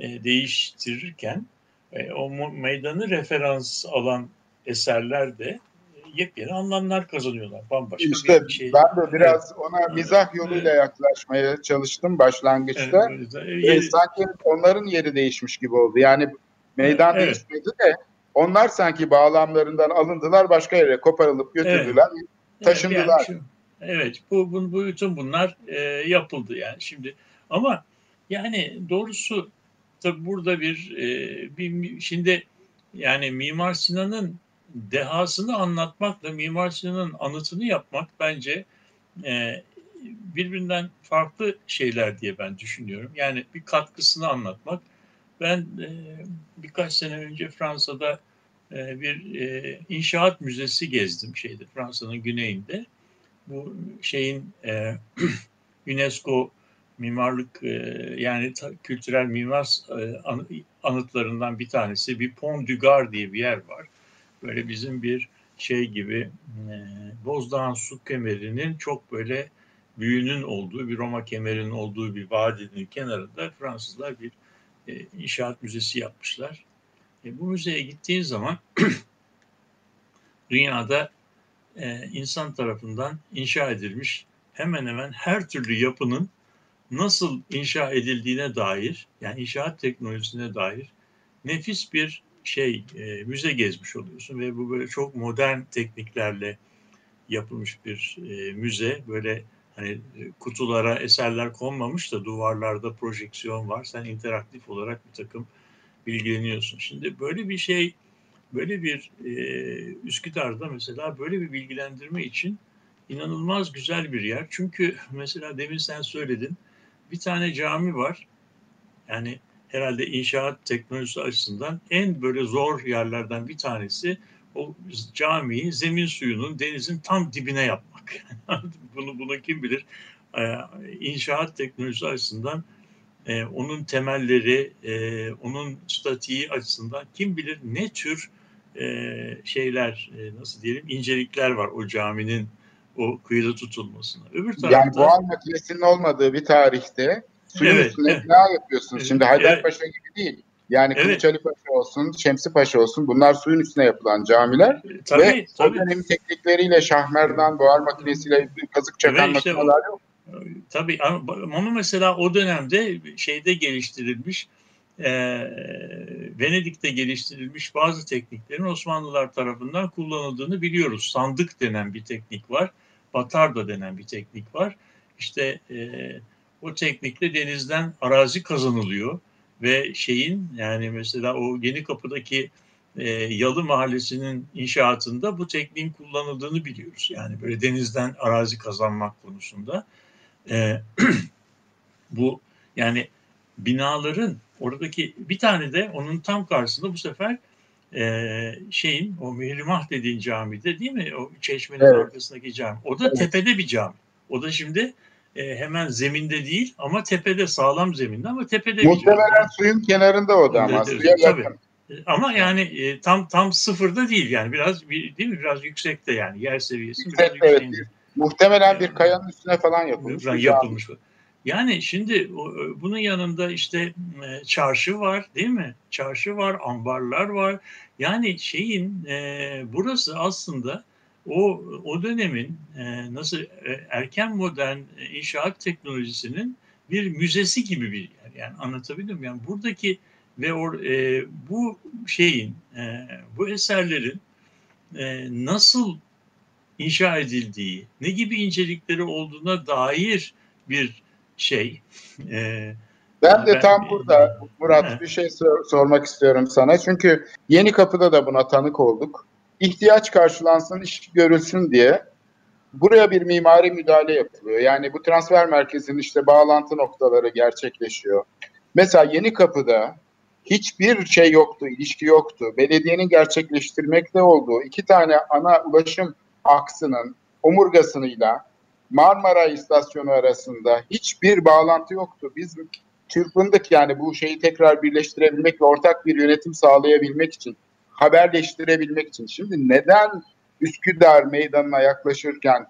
e, değiştirirken e, o meydanı referans alan eserler de e, yepyeni anlamlar kazanıyorlar. Bambaşka İşte bir şey. ben de biraz ona mizah yoluyla yaklaşmaya çalıştım başlangıçta. Evet, E, sanki onların yeri değişmiş gibi oldu. Yani meydan Evet. değişmedi de onlar sanki bağlamlarından alındılar başka yere koparılıp götürdüler. taşındılar. Evet, yani şu- evet bu, bu, bu bütün bunlar e, yapıldı yani şimdi ama yani doğrusu tabi burada bir, e, bir şimdi yani Mimar Sinan'ın dehasını anlatmakla Mimar Sinan'ın anıtını yapmak bence e, birbirinden farklı şeyler diye ben düşünüyorum. Yani bir katkısını anlatmak. Ben e, birkaç sene önce Fransa'da e, bir e, inşaat müzesi gezdim şeyde Fransa'nın güneyinde. Bu şeyin e, UNESCO mimarlık e, yani ta- kültürel mimar e, anı- anıtlarından bir tanesi bir Pont du Gard diye bir yer var. Böyle bizim bir şey gibi e, Bozdağ'ın su kemerinin çok böyle büyüğünün olduğu bir Roma kemerinin olduğu bir vadinin kenarında Fransızlar bir e, inşaat müzesi yapmışlar. E, bu müzeye gittiğin zaman dünyada e, insan tarafından inşa edilmiş hemen hemen her türlü yapının nasıl inşa edildiğine dair yani inşaat teknolojisine dair nefis bir şey e, müze gezmiş oluyorsun ve bu böyle çok modern tekniklerle yapılmış bir e, müze böyle hani e, kutulara eserler konmamış da duvarlarda projeksiyon var sen interaktif olarak bir takım bilgileniyorsun. Şimdi böyle bir şey böyle bir e, Üsküdar'da mesela böyle bir bilgilendirme için inanılmaz güzel bir yer. Çünkü mesela demin sen söyledin bir tane cami var. Yani herhalde inşaat teknolojisi açısından en böyle zor yerlerden bir tanesi o camiyi zemin suyunun denizin tam dibine yapmak. bunu bunu kim bilir? Ee, inşaat teknolojisi açısından e, onun temelleri, e, onun statiği açısından kim bilir ne tür e, şeyler, nasıl diyelim incelikler var o caminin o kıyıda tutulmasına. Öbür tarafta Yani buhar makinesinin olmadığı bir tarihte suyun Evet, üstüne evet. bina yapıyorsunuz. Şimdi Evet. Haydarpaşa gibi değil. Yani Evet. Kılıç Ali Paşa olsun, Şemsi Paşa olsun bunlar suyun üstüne yapılan camiler. tabii Ve o tabii dönemin teknikleriyle şahmerdan, buhar makinesiyle kazık çakan Ve işte o- makineler yok. Tabii ama ama mesela o dönemde şeyde geliştirilmiş, e, Venedik'te geliştirilmiş bazı tekniklerin Osmanlılar tarafından kullanıldığını biliyoruz. Sandık denen bir teknik var, batarda denen bir teknik var. İşte e, o teknikle denizden arazi kazanılıyor ve şeyin yani mesela o Yeni Kapı'daki e, Yalı Mahallesi'nin inşaatında bu tekniğin kullanıldığını biliyoruz. Yani böyle denizden arazi kazanmak konusunda. Ee, bu yani binaların oradaki bir tane de onun tam karşısında bu sefer e, şeyin o Mihrimah dediğin camide değil mi? O çeşmenin Evet. arkasındaki cami. O da Evet. tepede bir cami. O da şimdi e, hemen zeminde değil ama tepede sağlam zeminde ama tepede bir cami. Muhtemelen suyun kenarında o da ama Evet, suya tabii. yakın. Ama yani e, tam tam sıfırda değil yani biraz bir, değil mi biraz yüksekte yani yer seviyesi biraz Yüksek, evet. yükseğinde. Muhtemelen bir kayanın üstüne falan yapılmış. Bir cami. Yani şimdi o- bunun yanında işte e, çarşı var değil mi? Çarşı var, ambarlar var. Yani şeyin e, burası aslında o o dönemin e, nasıl e, erken modern e, inşaat teknolojisinin bir müzesi gibi bir yer. Yani anlatabildim? Yani buradaki ve or, e, bu şeyin e, bu eserlerin e, nasıl inşa edildiği, ne gibi incelikleri olduğuna dair bir şey. E, Ben de Ben- tam burada Murat bir şey sor- sormak istiyorum sana. Çünkü Yeni Kapı'da da buna tanık olduk. İhtiyaç karşılansın, iş görülsün diye buraya bir mimari müdahale yapılıyor. Yani bu transfer merkezinin işte bağlantı noktaları gerçekleşiyor. Mesela Yeni Kapı'da hiçbir şey yoktu, ilişki yoktu. Belediyenin gerçekleştirmekte olduğu iki tane ana ulaşım aksının omurgasıyla Marmara istasyonu arasında hiçbir bağlantı yoktu. Biz çırpındık yani bu şeyi tekrar birleştirebilmek ve ortak bir yönetim sağlayabilmek için, haberleştirebilmek için. Şimdi neden Üsküdar meydanına yaklaşırken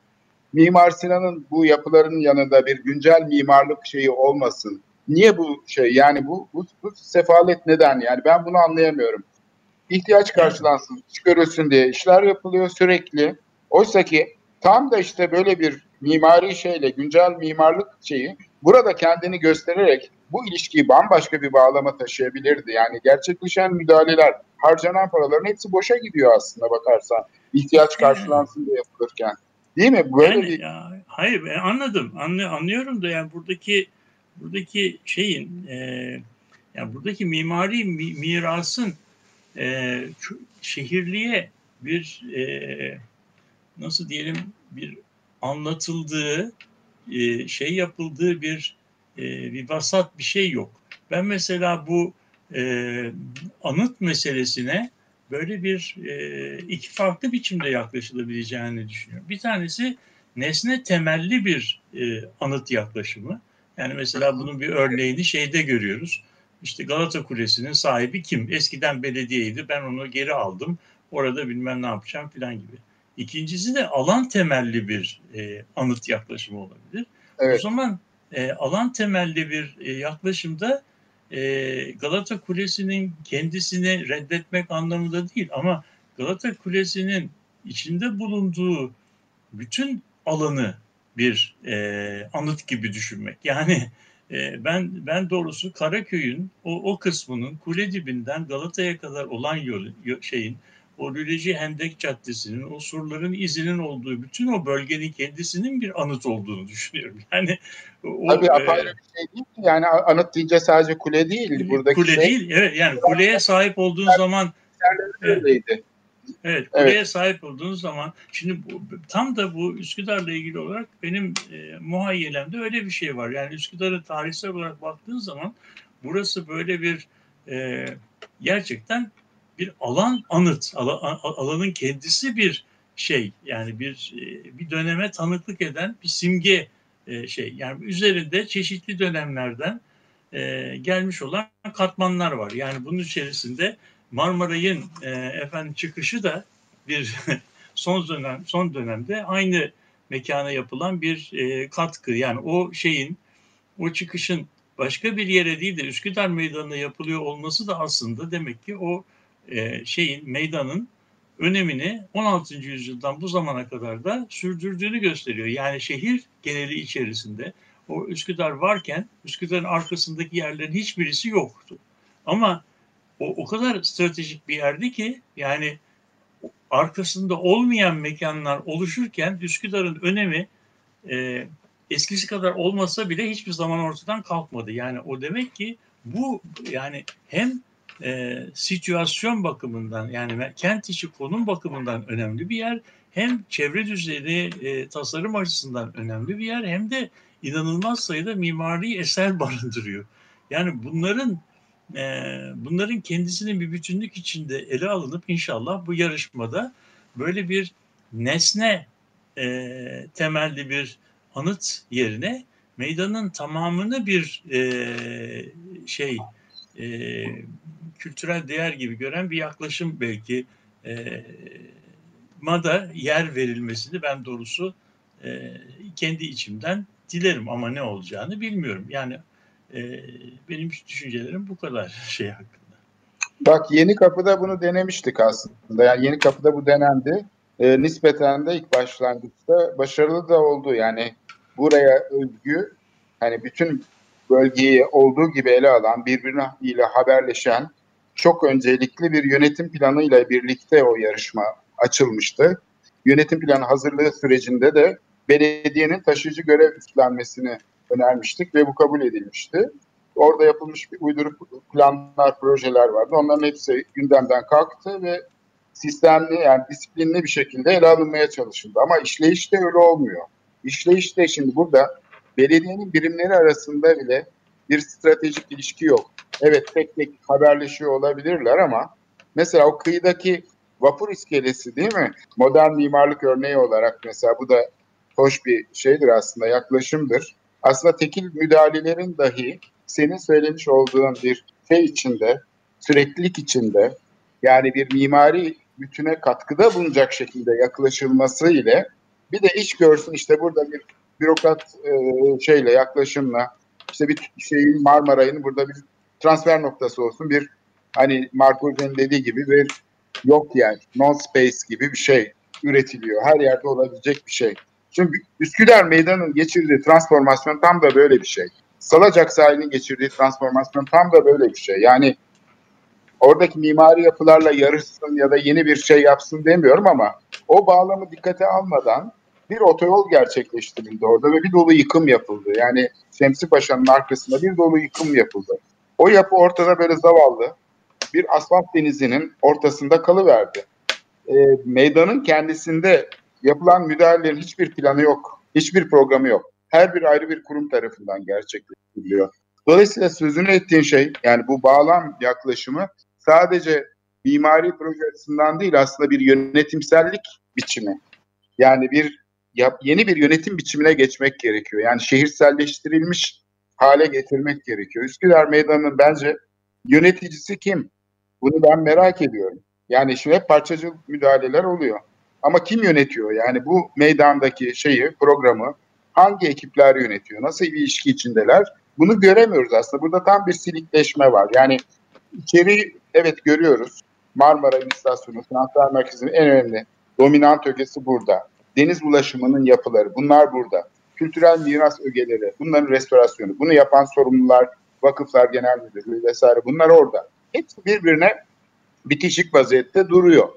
Mimar Sinan'ın bu yapıların yanında bir güncel mimarlık şeyi olmasın? Niye bu şey yani bu, bu, bu sefalet neden yani ben bunu anlayamıyorum. İhtiyaç karşılansın, iş diye işler yapılıyor sürekli. Oysa ki tam da işte böyle bir mimari şeyle güncel mimarlık şeyi burada kendini göstererek bu ilişkiyi bambaşka bir bağlama taşıyabilirdi. Yani gerçekleşen müdahaleler, harcanan paraların hepsi boşa gidiyor aslında bakarsan. İhtiyaç karşılansın diye yapılırken. Değil mi? Böyle yani, bir ya, hayır ben anladım. Anlı, anlıyorum da yani buradaki buradaki şeyin e, yani buradaki mimari mi- mirasın e, şehirliğe bir e, nasıl diyelim bir anlatıldığı e, şey yapıldığı bir e, bir vasat bir şey yok. Ben mesela bu e, anıt meselesine böyle bir iki farklı biçimde yaklaşılabileceğini düşünüyorum. Bir tanesi nesne temelli bir anıt yaklaşımı. Yani mesela bunun bir örneğini şeyde görüyoruz. İşte Galata Kulesi'nin sahibi kim? Eskiden belediyeydi. Ben onu geri aldım. Orada bilmem ne yapacağım falan gibi. İkincisi de alan temelli bir e, anıt yaklaşımı olabilir. O evet. zaman e, alan temelli bir e, yaklaşımda e, Galata Kulesi'nin kendisini reddetmek anlamında değil ama Galata Kulesi'nin içinde bulunduğu bütün alanı bir e, anıt gibi düşünmek. Yani e, ben ben doğrusu Karaköy'ün o, o kısmının kule dibinden Galata'ya kadar olan yol, yo- şeyin o Lüleci Hendek Caddesi'nin o surların izinin olduğu bütün o bölgenin kendisinin bir anıt olduğunu düşünüyorum. Yani o, Tabii e, apayrı bir şey değil ki. Yani anıt deyince sadece kule değil. Buradaki kule şey değil. Evet yani kuleye sahip olduğun zaman evet, öyleydi. evet kuleye sahip olduğun zaman şimdi bu, tam da bu Üsküdar'la ilgili olarak benim e, muhayyelemde öyle bir şey var. Yani Üsküdar'ı tarihsel olarak baktığın zaman burası böyle bir e, gerçekten bir alan anıt. Ala- a- alanın kendisi bir şey yani bir e, bir döneme tanıklık eden bir simge e, şey. Yani üzerinde çeşitli dönemlerden e, gelmiş olan katmanlar var. Yani bunun içerisinde Marmaray'ın efendim çıkışı da bir son dönem son dönemde aynı mekana yapılan bir katkı. Yani o şeyin o çıkışın başka bir yere değil de Üsküdar Meydanı'na yapılıyor olması da aslında demek ki o e, şeyin meydanın önemini 16. yüzyıldan bu zamana kadar da sürdürdüğünü gösteriyor. Yani şehir geneli içerisinde o Üsküdar varken Üsküdar'ın arkasındaki yerlerin hiçbirisi yoktu. Ama o, o kadar stratejik bir yerdi ki yani arkasında olmayan mekanlar oluşurken Üsküdar'ın önemi e, eskisi kadar olmasa bile hiçbir zaman ortadan kalkmadı. Yani o demek ki bu yani hem e, situasyon bakımından yani kent içi konum bakımından önemli bir yer hem çevre düzeni e, tasarım açısından önemli bir yer hem de inanılmaz sayıda mimari eser barındırıyor. Yani bunların e, bunların kendisinin bir bütünlük içinde ele alınıp inşallah bu yarışmada böyle bir nesne e, temelli bir anıt yerine meydanın tamamını bir e, şey e, kültürel değer gibi gören bir yaklaşım belki e, mada yer verilmesini ben doğrusu e, kendi içimden dilerim ama ne olacağını bilmiyorum. Yani e, benim düşüncelerim bu kadar şey hakkında. Bak Yeni Kapı'da bunu denemiştik aslında. Yani Yeni Kapı'da bu denendi. E, nispeten de ilk başlangıçta başarılı da oldu. Yani buraya özgü hani bütün bölgeyi olduğu gibi ele alan, birbiriyle haberleşen çok öncelikli bir yönetim planıyla birlikte o yarışma açılmıştı. Yönetim planı hazırlığı sürecinde de belediyenin taşıyıcı görev üstlenmesini önermiştik ve bu kabul edilmişti. Orada yapılmış bir uyduruk planlar, projeler vardı. Onların hepsi gündemden kalktı ve sistemli yani disiplinli bir şekilde ele alınmaya çalışıldı. Ama işleyiş de öyle olmuyor. İşleyiş de şimdi burada belediyenin birimleri arasında bile bir stratejik ilişki yok. Evet tek tek haberleşiyor olabilirler ama mesela o kıyıdaki vapur iskelesi değil mi? Modern mimarlık örneği olarak mesela bu da hoş bir şeydir aslında yaklaşımdır. Aslında tekil müdahalelerin dahi senin söylemiş olduğun bir şey içinde, süreklilik içinde yani bir mimari bütüne katkıda bulunacak şekilde yaklaşılması ile bir de iş görsün işte burada bir bürokrat e, şeyle yaklaşımla işte bir şeyin Marmaray'ın burada bir transfer noktası olsun bir hani Mark Urban'ın dediği gibi bir yok yani non space gibi bir şey üretiliyor. Her yerde olabilecek bir şey. Şimdi Üsküdar Meydanı'nın geçirdiği transformasyon tam da böyle bir şey. Salacak sahilinin geçirdiği transformasyon tam da böyle bir şey. Yani oradaki mimari yapılarla yarışsın ya da yeni bir şey yapsın demiyorum ama o bağlamı dikkate almadan bir otoyol gerçekleştirildi orada ve bir dolu yıkım yapıldı. Yani Şemsi Paşa'nın arkasında bir dolu yıkım yapıldı. O yapı ortada böyle zavallı bir asfalt denizinin ortasında kalıverdi. E, meydanın kendisinde yapılan müdahalelerin hiçbir planı yok. Hiçbir programı yok. Her bir ayrı bir kurum tarafından gerçekleştiriliyor. Dolayısıyla sözünü ettiğin şey yani bu bağlam yaklaşımı sadece mimari proje açısından değil aslında bir yönetimsellik biçimi. Yani bir yeni bir yönetim biçimine geçmek gerekiyor. Yani şehirselleştirilmiş hale getirmek gerekiyor. Üsküdar Meydanı'nın bence yöneticisi kim? Bunu ben merak ediyorum. Yani şimdi hep parçacıl müdahaleler oluyor. Ama kim yönetiyor? Yani bu meydandaki şeyi, programı hangi ekipler yönetiyor? Nasıl bir ilişki içindeler? Bunu göremiyoruz aslında. Burada tam bir silikleşme var. Yani içeri evet görüyoruz. Marmara İstasyonu, Transfer Merkezi'nin en önemli dominant ögesi burada. Deniz ulaşımının yapıları, bunlar burada. Kültürel miras ögeleri, bunların restorasyonu, bunu yapan sorumlular, vakıflar genel müdürlüğü vesaire bunlar orada. Hepsi birbirine bitişik vaziyette duruyor.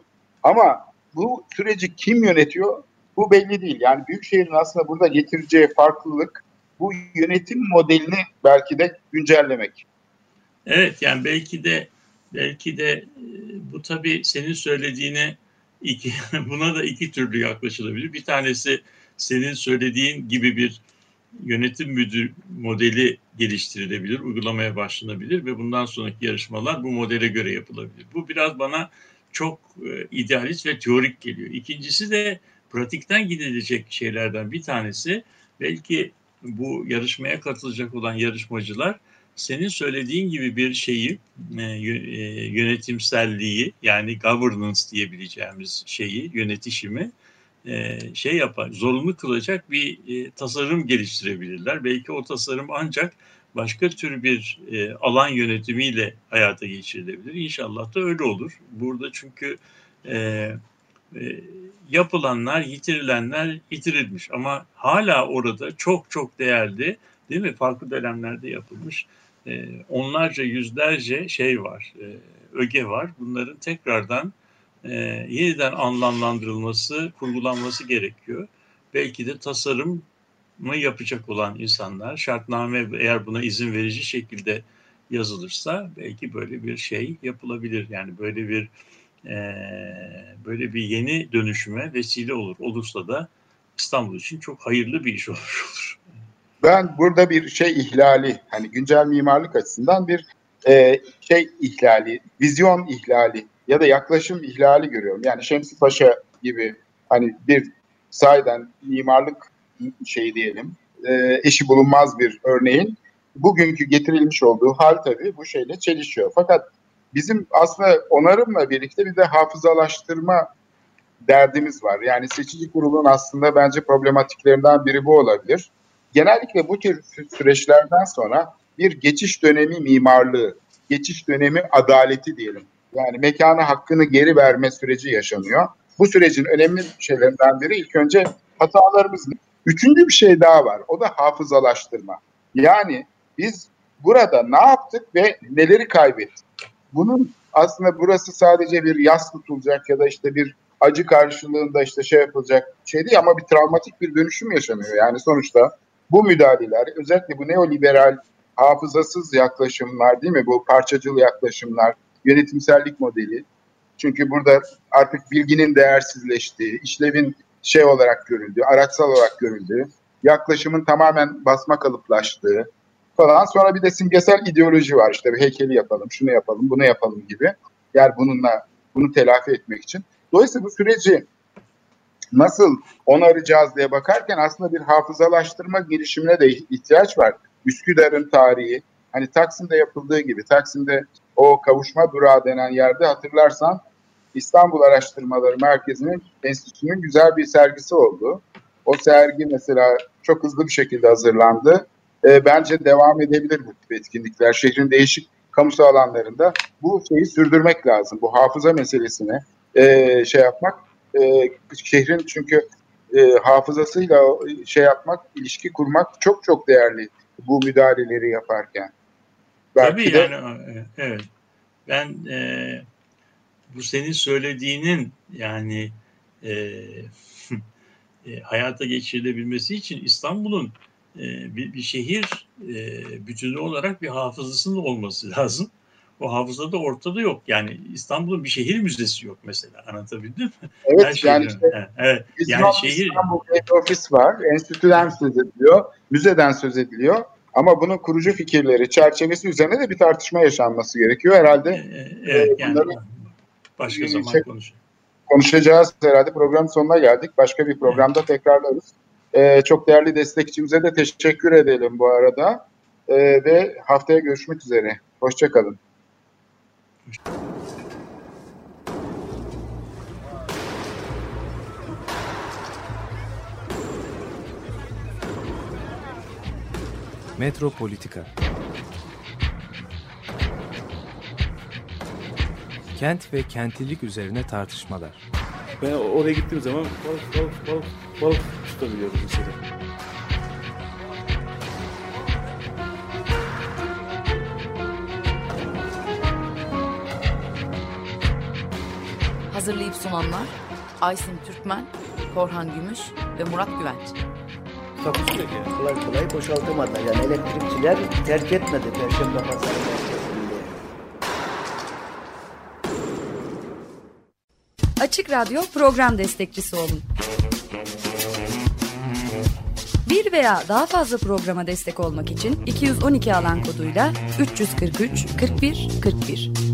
Ama bu süreci kim yönetiyor? Bu belli değil. Yani Büyükşehir'in aslında burada getireceği farklılık bu yönetim modelini belki de güncellemek. Evet yani belki de belki de e, bu tabii senin söylediğine iki buna da iki türlü yaklaşılabilir. Bir tanesi senin söylediğin gibi bir yönetim müdür modeli geliştirilebilir, uygulamaya başlanabilir ve bundan sonraki yarışmalar bu modele göre yapılabilir. Bu biraz bana çok e, idealist ve teorik geliyor. İkincisi de pratikten gidilecek şeylerden bir tanesi belki bu yarışmaya katılacak olan yarışmacılar senin söylediğin gibi bir şeyi e, e, yönetimselliği yani governance diyebileceğimiz şeyi yönetişimi e, şey yapar zorunlu kılacak bir e, tasarım geliştirebilirler. Belki o tasarım ancak başka tür bir e, alan yönetimiyle hayata geçirilebilir. İnşallah da öyle olur. Burada çünkü e, e, yapılanlar, yitirilenler yitirilmiş ama hala orada çok çok değerli değil mi? Farklı dönemlerde yapılmış e, onlarca yüzlerce şey var, e, öge var. Bunların tekrardan e, yeniden anlamlandırılması, kurgulanması gerekiyor. Belki de tasarım mı yapacak olan insanlar şartname eğer buna izin verici şekilde yazılırsa belki böyle bir şey yapılabilir. Yani böyle bir e, böyle bir yeni dönüşüme vesile olur. Olursa da İstanbul için çok hayırlı bir iş olmuş olur. Ben burada bir şey ihlali, hani güncel mimarlık açısından bir e, şey ihlali, vizyon ihlali ya da yaklaşım ihlali görüyorum. Yani Şemsi Paşa gibi hani bir sahiden mimarlık şey diyelim e, eşi bulunmaz bir örneğin bugünkü getirilmiş olduğu hal tabii bu şeyle çelişiyor. Fakat bizim aslında onarımla birlikte bir de hafızalaştırma derdimiz var. Yani seçici kurulun aslında bence problematiklerinden biri bu olabilir. Genellikle bu tür süreçlerden sonra bir geçiş dönemi mimarlığı, geçiş dönemi adaleti diyelim. Yani mekana hakkını geri verme süreci yaşanıyor. Bu sürecin önemli şeylerinden biri ilk önce hatalarımız. Üçüncü bir şey daha var. O da hafızalaştırma. Yani biz burada ne yaptık ve neleri kaybettik? Bunun aslında burası sadece bir yas tutulacak ya da işte bir acı karşılığında işte şey yapılacak şey değil ama bir travmatik bir dönüşüm yaşanıyor. Yani sonuçta bu müdahaleler özellikle bu neoliberal hafızasız yaklaşımlar değil mi? Bu parçacıl yaklaşımlar, yönetimsellik modeli. Çünkü burada artık bilginin değersizleştiği, işlevin şey olarak görüldüğü, araçsal olarak görüldüğü, yaklaşımın tamamen basma kalıplaştığı falan. Sonra bir de simgesel ideoloji var. İşte bir heykeli yapalım, şunu yapalım, bunu yapalım gibi. Yani bununla bunu telafi etmek için. Dolayısıyla bu süreci nasıl onaracağız diye bakarken aslında bir hafızalaştırma girişimine de ihtiyaç var. Üsküdar'ın tarihi, hani Taksim'de yapıldığı gibi, Taksim'de o kavuşma durağı denen yerde hatırlarsan İstanbul Araştırmaları Merkezi'nin enstitüsünün güzel bir sergisi oldu. O sergi mesela çok hızlı bir şekilde hazırlandı. E, bence devam edebilir bu tip etkinlikler. Şehrin değişik kamusal alanlarında bu şeyi sürdürmek lazım. Bu hafıza meselesini e, şey yapmak. E, şehrin çünkü e, hafızasıyla şey yapmak, ilişki kurmak çok çok değerli bu müdahaleleri yaparken. Belki Tabii de, yani evet. Ben e, bu senin söylediğinin yani e, e, hayata geçirilebilmesi için İstanbul'un e, bir, bir şehir e, bütünü olarak bir hafızasının olması lazım. O hafıza da ortada yok. Yani İstanbul'un bir şehir müzesi yok mesela. Anlatabildim mi? Evet Her yani işte, evet. Yani şehir İstanbul Ofis var. Enstitüden söz ediliyor. Müzeden söz ediliyor. Ama bunun kurucu fikirleri, çerçevesi üzerine de bir tartışma yaşanması gerekiyor herhalde. Ee, evet, yani başka zaman şey, konuşalım. Konuşacağız herhalde. Program sonuna geldik. Başka bir programda evet. tekrarlarız. Ee, çok değerli destekçimize de teşekkür edelim bu arada. Ee, ve haftaya görüşmek üzere. Hoşçakalın. Metropolitika Kent ve kentlilik üzerine tartışmalar. Ben oraya gittiğim zaman balık balık balık balık tutabiliyorum mesela. Hazırlayıp sunanlar Aysin Türkmen, Korhan Gümüş ve Murat Güvenç takusuyor ki. Kolay kolay boşaltamadılar. Yani elektrikçiler terk etmedi Perşembe Pazarı merkezinde. Açık Radyo program destekçisi olun. Bir veya daha fazla programa destek olmak için 212 alan koduyla 343 41 41